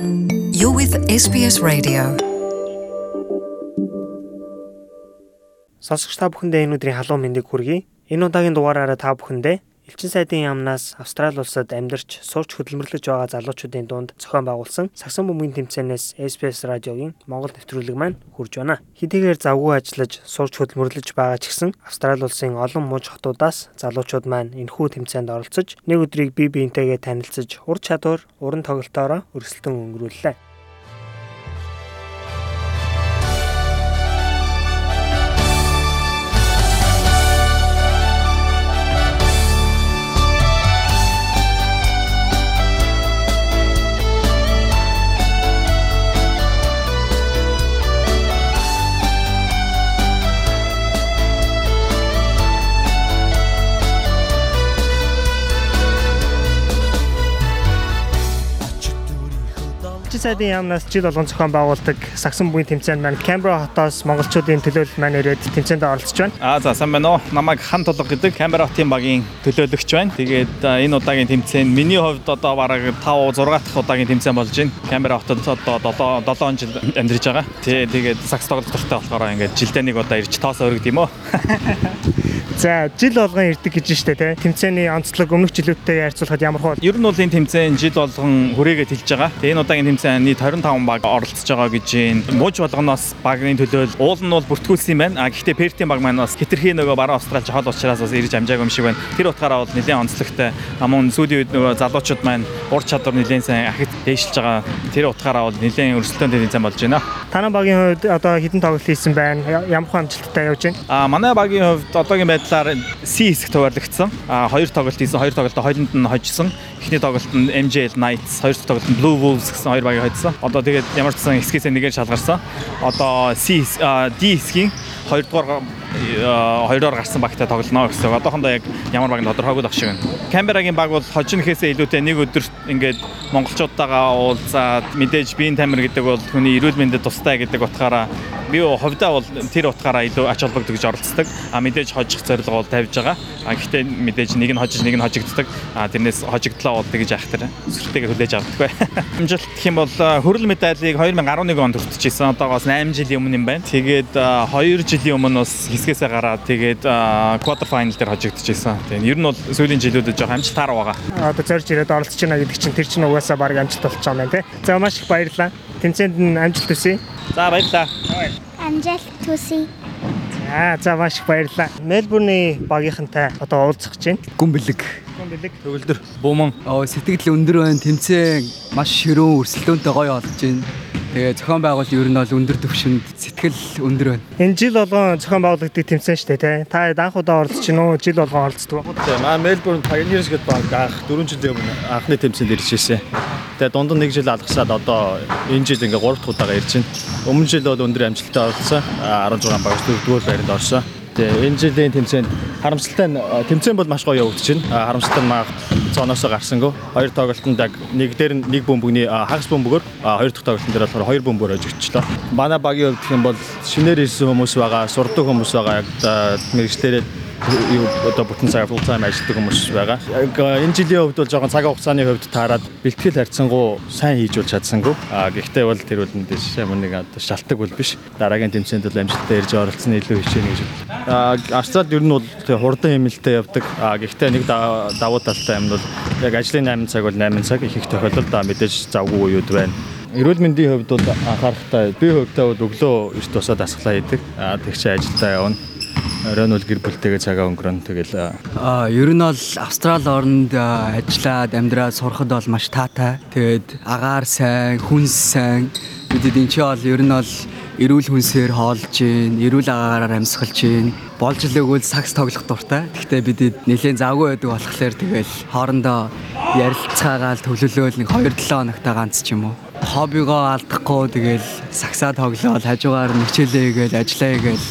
You're with SBS Radio. Сонсогч та бүхэндээ энэ өдрийн халуун мэндийг хүргэе. Энэ удаагийн дугаараараа та бүхэндээ Элчин сайдын яамнаас Австрали улсад амьдарч сурч хөдөлмөрлөж байгаа залуучуудын дунд зохион байгуулсан Сагсан бөмбөгийн тэмцээнээс SBS радиогийн Монгол нэвтрүүлэг маань хүрж байна. Хэдийгээр завгүй ажиллаж сурч хөдөлмөрлөж байгаа ч гэсэн Австрали улсын олон муж хотуудаас залуучууд маань энэхүү тэмцээнд оролцож нэг өдрийг бие биентэйгээ танилцж ур чадвар, уран тоглолтоороо өрсөлдөн өнгөрүүллээ. Сайдын яамнаас жил болгон зохион байгуулдаг Сагсан буйн тэмцээнд маань Камбера хотоос монголчуудын төлөөлөл маань ирээд тэмцээнд оролцож байна. Аа за сайн байна уу. Намайг хан тулга гэдэг Камбера хотын багийн төлөөлөгч байна. Тэгээд энэ удаагийн тэмцээн миний хувьд одоо бараг 5 6 дахь удаагийн тэмцээн болж байна. Камбера хотод одоо 7 7 жил амьдарч байгаа. Тэгээд сакс тоглох дуртай болохоор ингээд жилдээ нэг удаа ирж тоосоо өргөд юм уу. За жил болгон ирдэг гэж штэ тий. Тэмцээний онцлог өмнөх жилүүдтэйгээ харьцуулахад ямар хөө? Ер нь бол энэ тэмцээн жил болгон хүрээгээ тэлж байгаа. Тэгээ энэ удаагийн тэмцээн нийт 25 баг оролцож байгаа гэж байна. Мууж болгоноос багийн төлөөл уул нь бол бүртгүүлсэн юм байна. А гэхдээ Пертийн баг маань бас хитрхи нөгөө баруун Австралич хол учраас бас ирж амжаагүй юм шиг байна. Тэр утгаараа бол нэлээд онцлогтой. Амун сүүлийн үед нөгөө залуучууд маань ур чадвар нэлээд сайн ахид дээшилж байгаа. Тэр утгаараа бол нэлээд өрсөлдөөн тэмцээн болж байна. Танай багийн хувьд одоо хэдэн тоглолт хийсэн байна? Ямар амжилттай явж байна? А манай багийн хувьд одоогийн байдал талаар C хэсэг хуваарлагдсан. А хоёр тоглолт хийсэн. Хоёр тоглолтоо хойлонд нь хожсон. Эхний тоглолт нь MJL Knights, хоёр дахь тоглолт нь Blue Wolves гэсэн хоёр багийг хоцсон. Одоо тэгээд ямар ч сан хэсгээс нэгээр шалгарсан. Одоо C D хэсгийн хоёрдугаар хоёроор гарсан багтай тоглоно гэсэн. Одоохондоо яг ямар баг нь тодорхойгүй байх шиг байна. Камберагийн баг бол хожин гэхээсээ илүүтэй нэг өдөрт ингээд монголчуудтайгаа уулзаад мэдээж биеийн тамир гэдэг бол хүний эрүүл мэндэд тустай гэдэг утгаараа би хувьдаа бол тэр утгаараа илүү ач холбогддог гэж оролцдог. А мэдээж хожих зорилго бол тавьж байгаа. А гэхдээ мэдээж нэг нь хожиж нэг нь хожигддаг. А тэрнээс хожигдлаа бол тэгж айхтар сүртэйгээ хүлээж авдаг бай. Амжилт гэх юм бол хөрөл медалийг 2011 онд хүртчихсэн. Одоогоос 8 жилийн өмнө юм байна. Тэгээд 2 жилийн өмнө бас хэсгээсээ гараад тэгээд квартер файнал дээр хожигдчихсэн. Тэгээд ер нь бол сүүлийн жилүүдэд жоох амжилт таар байгаа. Одоо зорж ирээд оролцож байна гэдэг чинь тэр чинь угаасаа баг амжилт болж байгаа юм байна тий. За маш их баярлалаа. Тэмцээнд нь амжилт хүсье. За баярлалаа. Амжилт хүсье. За за маш их баярлалаа. Мельбурний багийнхантай одоо уулзах гэж байна. Гүн бэлэг. Бэлэг. Төгөлдөр буман. Оо сэтгэл өндөр байна. Тэмцээн маш ширүүн өрсөлдөөнтэй гоё болж байна. Тэгээ зохион байгуулалт ер нь бол өндөр түвшинд сэтгэл өндөр байна. Энэ жил болгон зохион байгуулагддаг тэмцээн шүү дээ, тий. Та анх удаа оролцож байна уу? Жил болгон оролцдог уу? Тийм. Аа Мельбурн Pioneers гэдэг баг анх 4 жилийн өмнө анхны тэмцээнд ирж ирсэн. Тэгээ дунд нь 1 жил алгасаад одоо энэ жил ингээ 3 дахь удаага ирж байна. Өмнө жил бол өндөр амжилттай оролцсон. 16 багш 4-р байранд орсон. Тэгээ энэ жилийн тэмцээнд харамсалтай нь тэмцээн бол маш гоё явагдаж байна. Харамсалтай нь маа цооноосоо гарсангүй. Хоёр тоглолтод яг нэг дээр нь нэг бөмбөгний хагас бөмбөгөөр хоёр дахь тоглолтын дээр болохоор хоёр бөмбөгөөр хожигдчихлоо. Манай багийн хувьд гэх юм бол шинээр ирсэн хүмүүс байгаа, сурдаг хүмүүс байгаа. Яг мэрэгчлэрээ юу одоо бүтэн цаг full time ажилладаг хүмүүс байгаа. Яг энэ жилийн хувьд бол жоохон цагийн хугацааны хувьд таарад бэлтгэл харьцангуй сайн хийж болж чадсангүй. А гэхдээ бол тэр бол мэдээж ямар нэг одоо шалтгаан бол биш. Дараагийн тэмцээнд бол амжилттай ирж оролцсон илүү хичээнэ гэж. А Австралид ер нь бол хурдан хэмнэлтэд явдаг. Гэхдээ нэг давуу талтай юм бол яг ажлын 8 цаг бол 8 цаг их их тохиолдолд мэдээж завгүй үед байна. Эрүүл мэндийн хувьд бол анхаарахтай би хувьдаа бол өглөө эрт тусаа дасглаа хийдэг. А тэг чи ажилдаа явна оройн бол гэр бүлтэйгээ цагаа өнгөрөн тэгэл аа ер нь бол Австрали орнд ажиллаад амьдраад сурахад бол маш таатай. Тэгээд агаар сайн, хүнс сайн. Бидэд энэ чи бол ер нь бол эрүүл хүнсээр хоолж гин, эрүүл агаараар амьсгалж гин. Болж илээгүүл сакс тоглох дуртай. Гэхдээ бидэд нэлээд завгүй байдаг болохоор тэгэл хоорондоо ярилцаагаал төлөлөөл нэг 2-7 хоногтой ганц ч юм уу. Хоббигоо алдахгүй тэгэл саксаа тоглоод хажуугаар нэг хичээлээ гээл ажиллаа гээл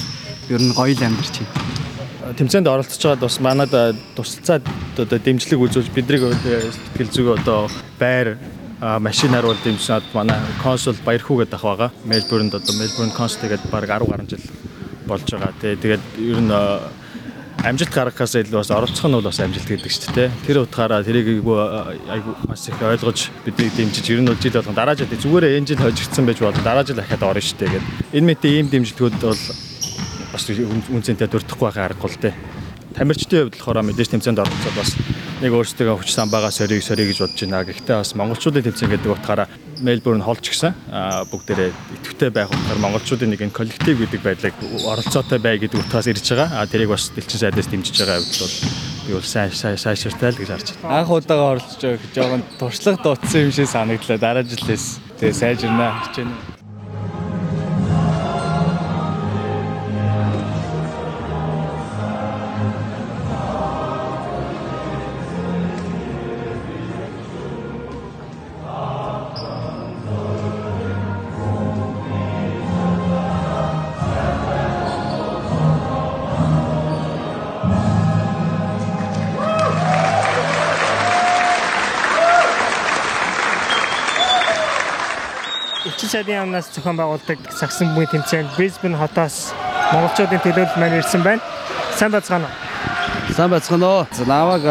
ер нь гоё л амьдарч байна. Тэмцээнд оролцож байгаад бас манад тусалцаад одоо дэмжлэг үзүүлж бидрийг сэтгэл зүгөө одоо байр машин харуул дэмжсэд манай консул Баярхүү гэдэг ах байгаа. Мельбурнд одоо Мельбурн консул тэгээд баг 10 гаруй жил болж байгаа. Тэгээд ер нь амжилт гаргахаас илүү бас оролцох нь бол бас амжилт гэдэг шүү дээ. Тэр утгаараа тэрийг айгүй айгүй маш их ойлгож бидний дэмжиж ер нь бол жил болгон дараа жил зүгээрээ энэ жил хожигдсан байж болно. Дараа жил дахиад орно шүү дээ гэдэг. Энэ мэтийн ийм дэмжлэгүүд бол бас үнцэнтэй дурдахгүй байхаа аргагүй л дээ. Тамирчдын хувьд болохоор мэдээж тэмцээнд оролцоод бас нэг өөрсдөө хүч самбаага сорийг сорийг гэж бодож байна. Гэхдээ бас монголчуудын тэмцээн гэдэг утгаараа Мельбурн холж гисэн. Бүгдээрээ идэвхтэй байх утгаар монголчуудын нэг коллектив гэдэг байдлыг оролцоотой бай гэдэг утгаас ирж байгаа. Аа тэрийг бас дэлчин сайдаас дэмжиж байгаа хувьд бол би бол сайн сайн сайширтай л гэж харж байна. Анх удаага оролцож байгаа жоохон туршлага дутсан юм шиг санагдлаа. Дараа жилээс тэгээ сайжирнаа хичээнэ. Элчин сайдын яамнаас зохион байгуулдаг сагсан бүмийн тэмцээнд Brisbane хотоос монголчуудын төлөөлөл маань ирсэн байна. Сайн бацгаана уу? Сайн байцгаана уу. Намайг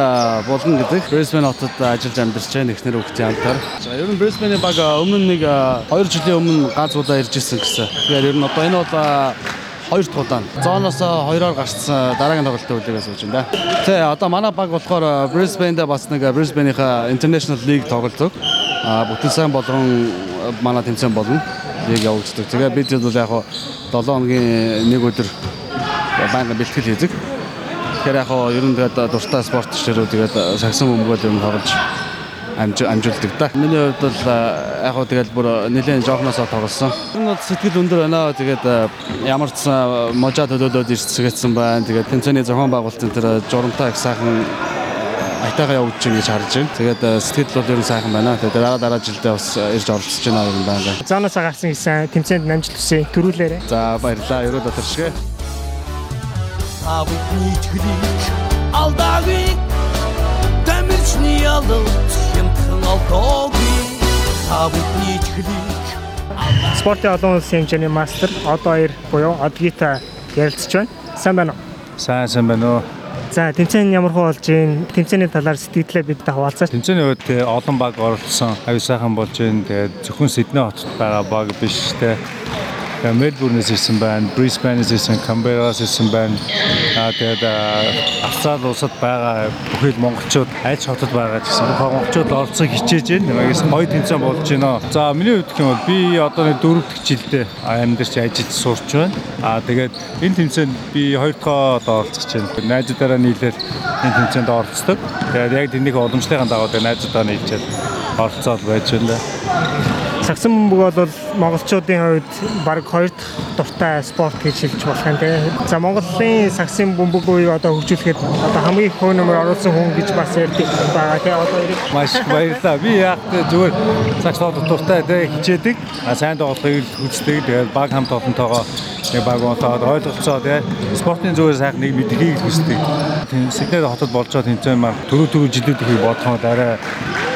булган гэдэг Brisbane хотод ажиллаж амьдарч байгаа нэгнэр хүүхдийн хамтар. За ер нь Brisbane баг өмнө нэг 2 жилийн өмнө ганц удаа ирж ирсэн гэсэн. Тэгэхээр ер нь одоо энэ бол хоёр дахь удаа. Зооноос хоёроор гарцсан дараагийн тоглолтын үлээгээс сууж байна да. Тэ одоо манай баг болохоор Brisbane-д бас нэг Brisbane-ийн International League тоглолдог. А бүтэн сайн болгон манай тэмцээн болно. Лиг явагддаг. Тэгээ бид бол яг 7 хоногийн нэг өдөр байнга бэлтгэл хийдэг. Тэгэхээр яг ер нь тэгээд дуртай спорт чирүү тэгээд сагсан бөмбөгөөр ер нь тоглож амжуулдаг да. Миний хувьд бол яг хөө тэгэл бүр нэлээд жоохносоо тоглосон. Энэ бол сэтгэл өндөр байна. Тэгээд ямар ч можа төлөөлөд ирсгэсэн байна. Тэгээд тэмцээний зохион байгуулалтын тэр журамтай их сайхан айтайгаа явуулж байна гэж харж байна. Тэгээд сэтгэл бол ер нь сайхан байна. Тэгээд дараа дараа жилдээ бас ирж оролцож байна юм байна. Зооноосоо гарсан гэсэн тэмцээнд амжилт хүсье. Төрүүлээрэ. За баярлалаа. Ерөө дотор шиг. Авны чөлийг алдаагүй Тамирчны ялалт хямдхан алдаагүй Авны чөлийг Спортын олон улсын хэмжээний мастер одоо 2 буюу Одгита ярилцж байна. Сайн байна уу? Сайн сайн байна уу? За тэмцээн ямар хөө болж байна? Тэмцээний талаар сэтгэлээ бидтэй хуваалцаач. Тэмцээний үед олон баг оролцсон. Аюу сайхан болж байна. Тэгээд зөвхөн Сидней хотод байгаа баг биш те. Тэгээд Мельбурнээс ирсэн байна, Брисбенээс ирсэн, Камбераас ирсэн байна. Аа тэгээд Австрали улсад байгаа бүхэл монголчууд аль хотод байгаа гэсэн бүх монголчууд оролцох хичээж байна. Магаас гоё тэмцээн болж байна. За миний хувьд юм бол би одоо нэг дөрөв дэх жилдээ амьдарч ажиллаж сурч байна. Аа тэгээд энэ тэмцээнд би хоёр дахь одоо оролцож байна. Найзуудаараа нийлээд энэ тэмцээнд оролцдог. Тэгээд яг тэрнийг уламжлалын дагуу найзуудаа нийлжээд оролцоод байж байна. Сагсан бөмбөг бол монголчуудын хувьд баг хоёр дахь дуртай спорт гэж хэлж болох юм те. За Монголын сагсан бөмбөгийг одоо хөгжүүлэхэд одоо хамгийн их хөө оруулсан хүн гэж бас ярьдаг байгаа те. Одоо эрэг Маш их баярлалаа. Би яг зүгээр цагт дуртай тэ хичээдэг. А сайн тоглохыг хүсдэг. Тэгээд баг хамт олонтойгоо нэг баг онтоод ойлголцоо тэ спортын зүгээр сайхан нэг мэдхийг хүсдэг. Тийм Сиднейд хотод болж байгаа тэмцээн маань төрөө төрөө жилүүд ихийг бодоход арай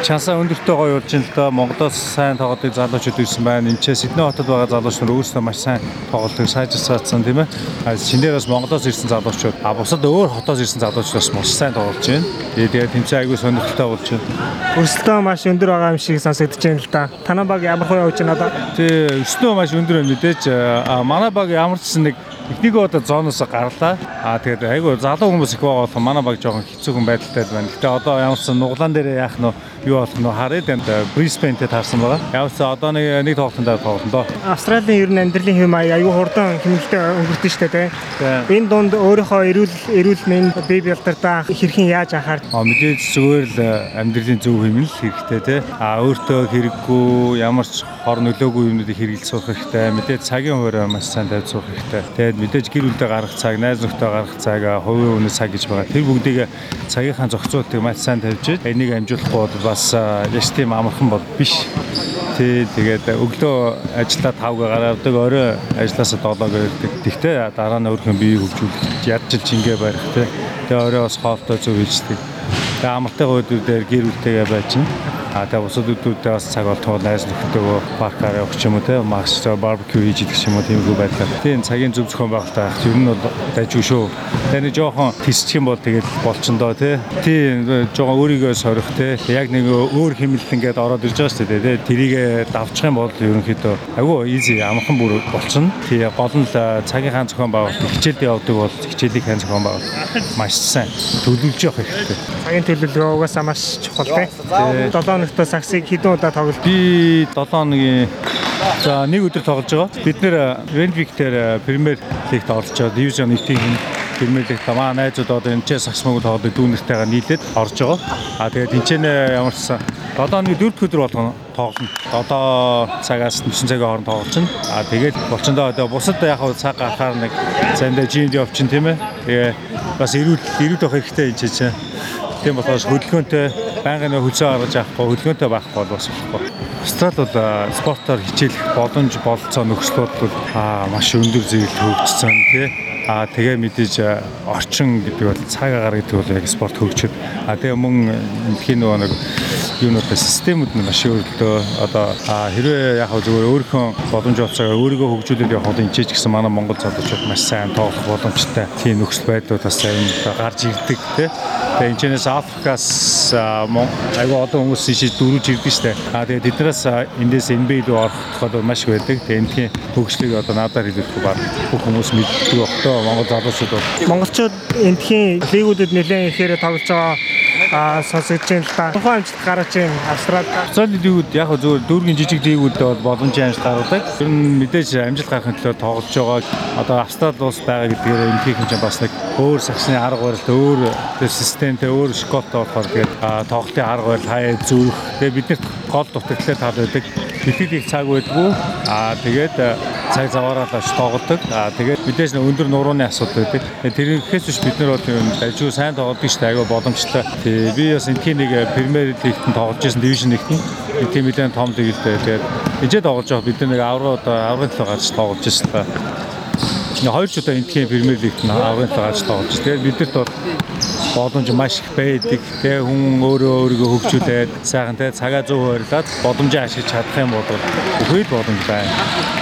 чансаа өндөртэй гоё болж байна л да. Монголоос сайн тоглодыг залуучууд ирсэн байна. Энд ч Сидней хотод байгаа залуучууд өөрсдөө маш сайн тоглолтыг сайжирсаацсан тийм ээ. А шинээрээс Монголоос ирсэн залуучууд а бусад өөр хотоос ирсэн залуучууд бас маш сайн тоглож байна. Тэгээд тэгээд тэмцээн айгүй сонирхолтой болж байна. өрсөлдөө маш өндөр байгаа юм шиг сонсогдож байна л да. Танай баг ямар хөө явж байна одоо? Тэ өснөө маш өндөр байна мэдээж. А манай баг ямар ч нэг Эхнийг одоо зооноос гарлаа. Аа тэгээд айгүй залуу хүмүүс их байгаа болохоор манай баг жоохон хэцүүхэн байдалтай байна. Гэтэ одоо ямар ч нуглаан дээр яах нь юу болох нь хараад энд Brisbane-тэй таарсан байгаа. Ямар ч одоо нэг нэг тоглолтод тоглоно доо. Австралийн ер нь амьдралын хэм маяг аюу хурдан хэмнэлтэд өнгөрдөн штэ тий. Энэ дунд өөрийнхөө эрүүл эрүүл мэнд бие бэлдэрдээ хэрхэн яаж анхаар А мэдээж зүгээр л амьдралын зөв хэмнэл хэрэгтэй тий. А өөртөө хэрэггүй ямар ч хор нөлөөгүй юмнуудыг хэрэгжилж сурах хэрэгтэй. Мэдээж цагийн хуваараа маш сайн тавьж сурах хэрэгтэй. Тэгээд мэдээж гэр бүлдээ гарах цаг, найз нөхдөд гарах цаг, хувийн үнэ цаг гэж байгаа. Тэр бүгдийг цагийнхаа зохицуултыг маш сайн тавьж. Энийг амжуулахгүй бол бас яш тийм амархан бол биш. Тий, тэгээд өглөө ажиллаа 5-г гаргадаг, орой ажилласаа 7-г ирдэг. Тэгтээ дараа нь өөрхөн бие хөгжүүлэх, ядчилж ингээ барих тий. Тэгээ орой бас хоолтой зөв хийждэг. Тэгээ амартай гойдүүдээр гэр бүлтэйгээ байж чинь. А тэгээ бусад өдрүүдэд бас цаг олтгоо найз нөхдөдөө паркаар явах ч юм уу те маш барбекю хийж идэх ч юм уу тиймэрхүү байдлаар. Тийм цагийн зөв зохион байгуулалт байх. Ер нь бол дайггүй шүү. Тэгээ нэг жоохон тисчих юм бол тэгээд болчондоо те. Тийм жоохон өөрийгөө сорих те. Яг нэг өөр хэмнэлт ингээд ороод ирж байгаа шүү дээ те. Тэрийг давчих юм бол ерөнхийдөө агуу easy амархан бүр болчихно. Тэгээ гол нь л цагийн хаан зохион байгуулалт хичээлд явдаг бол хичээлийг хаан зохион байгуулалт маш сайн төлөвлөж явах хэрэгтэй. Цагийн төлөвлөгөө угаасаа маш чухал тий. 7 өнөختөө саксыг хэдэн удаа тоглож Би 7 хоногийн за нэг өдөр тоглож байгаа. Бид нэр Ренвик дээр Премьер Лигт байгаа. Дивизион 1-ийн Премьер Лигт маа найзууд одоо энэ ч саксмог тоглоод дүүнэртэйгээ нийлээд орж байгаа. А тэгээд энэ ч ямар ч 7 хоногийн 4 дахь өдөр болгоно тоглоно. 7 цагаас 9 цагийн хооронд тоглолцно. А тэгээд болчондоо одоо бусад яг хав цаг гарахаар нэг зандаа жимд явчин тийм ээ. Тэгээ бас ирүүл ирүүл байх хэрэгтэй энэ чинь. Тийм болохоос хөдөлгөөнтэй байнгын хөлсөө гаргаж авахгүй хөдөлгөөнтэй байхгүй бол бас болохгүй. Австрал бол спортоор хичээлэх боломж бололцоо нөхцөл бол маш өндөр зэрэгт хөгжсөн тий. А тэгээ мэдээж орчин гэдэг бол цаг агаар гэдэг бол яг спорт хөгжөд. А тэгээ мөн эндхийн нөгөө нэг юунуудаа системүүд нь маш өөрлөлтөө одоо хэрвээ яг зүгээр өөрийнхөө боломж олцоо өөрийгөө хөгжүүлээд явах бол энэ ч гэсэн манай Монгол залуучууд маш сайн тоглох боломжтой тийм нөхцөл байдлууд бас сайн гарч ирдэг тий. Тэгээ энэ ч Африкаас айгүй олон хүмүүс ийш дөрвж ирдэг штэ. А тэгээ тэднээс эндээс NBA руу орох бол маш байдаг. Тэгээ эндхийн хөгжлийг одоо надаар хэлэхгүй баг бүх хүмүүс мэддэг багтаа Монгол залуучууд бол монголчууд эндхийн лигүүдэд нэлээд ихээр тоглож байгаа а сонсогдож байна л да. Тухайн амжилт гаргаж байна Австрал. Австрали лигүүд яг зөвөр дүүргийн жижиг лигүүдэд бол боломжийн амжилт гаргадаг. Ер нь мэдээж амжилт гаргахын төлөө тоглож байгаа. Одоо Австрал улс байгаа гэдгээр энэхийн чинь бас нэг өөр саксны арга барил, өөр системтэй, өөр школтой болохоор тэгээд тоглолтын арга барил хаяа зүрх. Тэгээд биднэрт гол дутагдлаа тал байдаг. Бэлтгэл их цаг байдгүй. Аа тэгээд цаг заваараа л тоглодог. Аа тэгээд мэдээж өндөр нурууны асуудал байдаг. Тэрнээс биш бид нар бол юм дайжгүй сайн тоглодог шүү дээ. Аяга боломжтой. Тий би бас энэхийн нэг Премьер Лигт тоглож байсан дивизион нэгт нэг тийм нэгэн том лигтэй. Тэгээд ижээ тоглож байгаа бид нэг аврал аврал төлөө гарч тоглож байсан та. Нэг хоёр ч удаа энэхийн Премьер Лигт аврал гарч тоглож. Тэгээд бидэрт бол боломж маш их байдаг. Тэгээ хүн өөрөө өөрийгөө хөгжүүлээд сайхан те цагаа зөв хуваарлаад боломжоо ашиглаж чадах юм бол бүхий л боломж байна.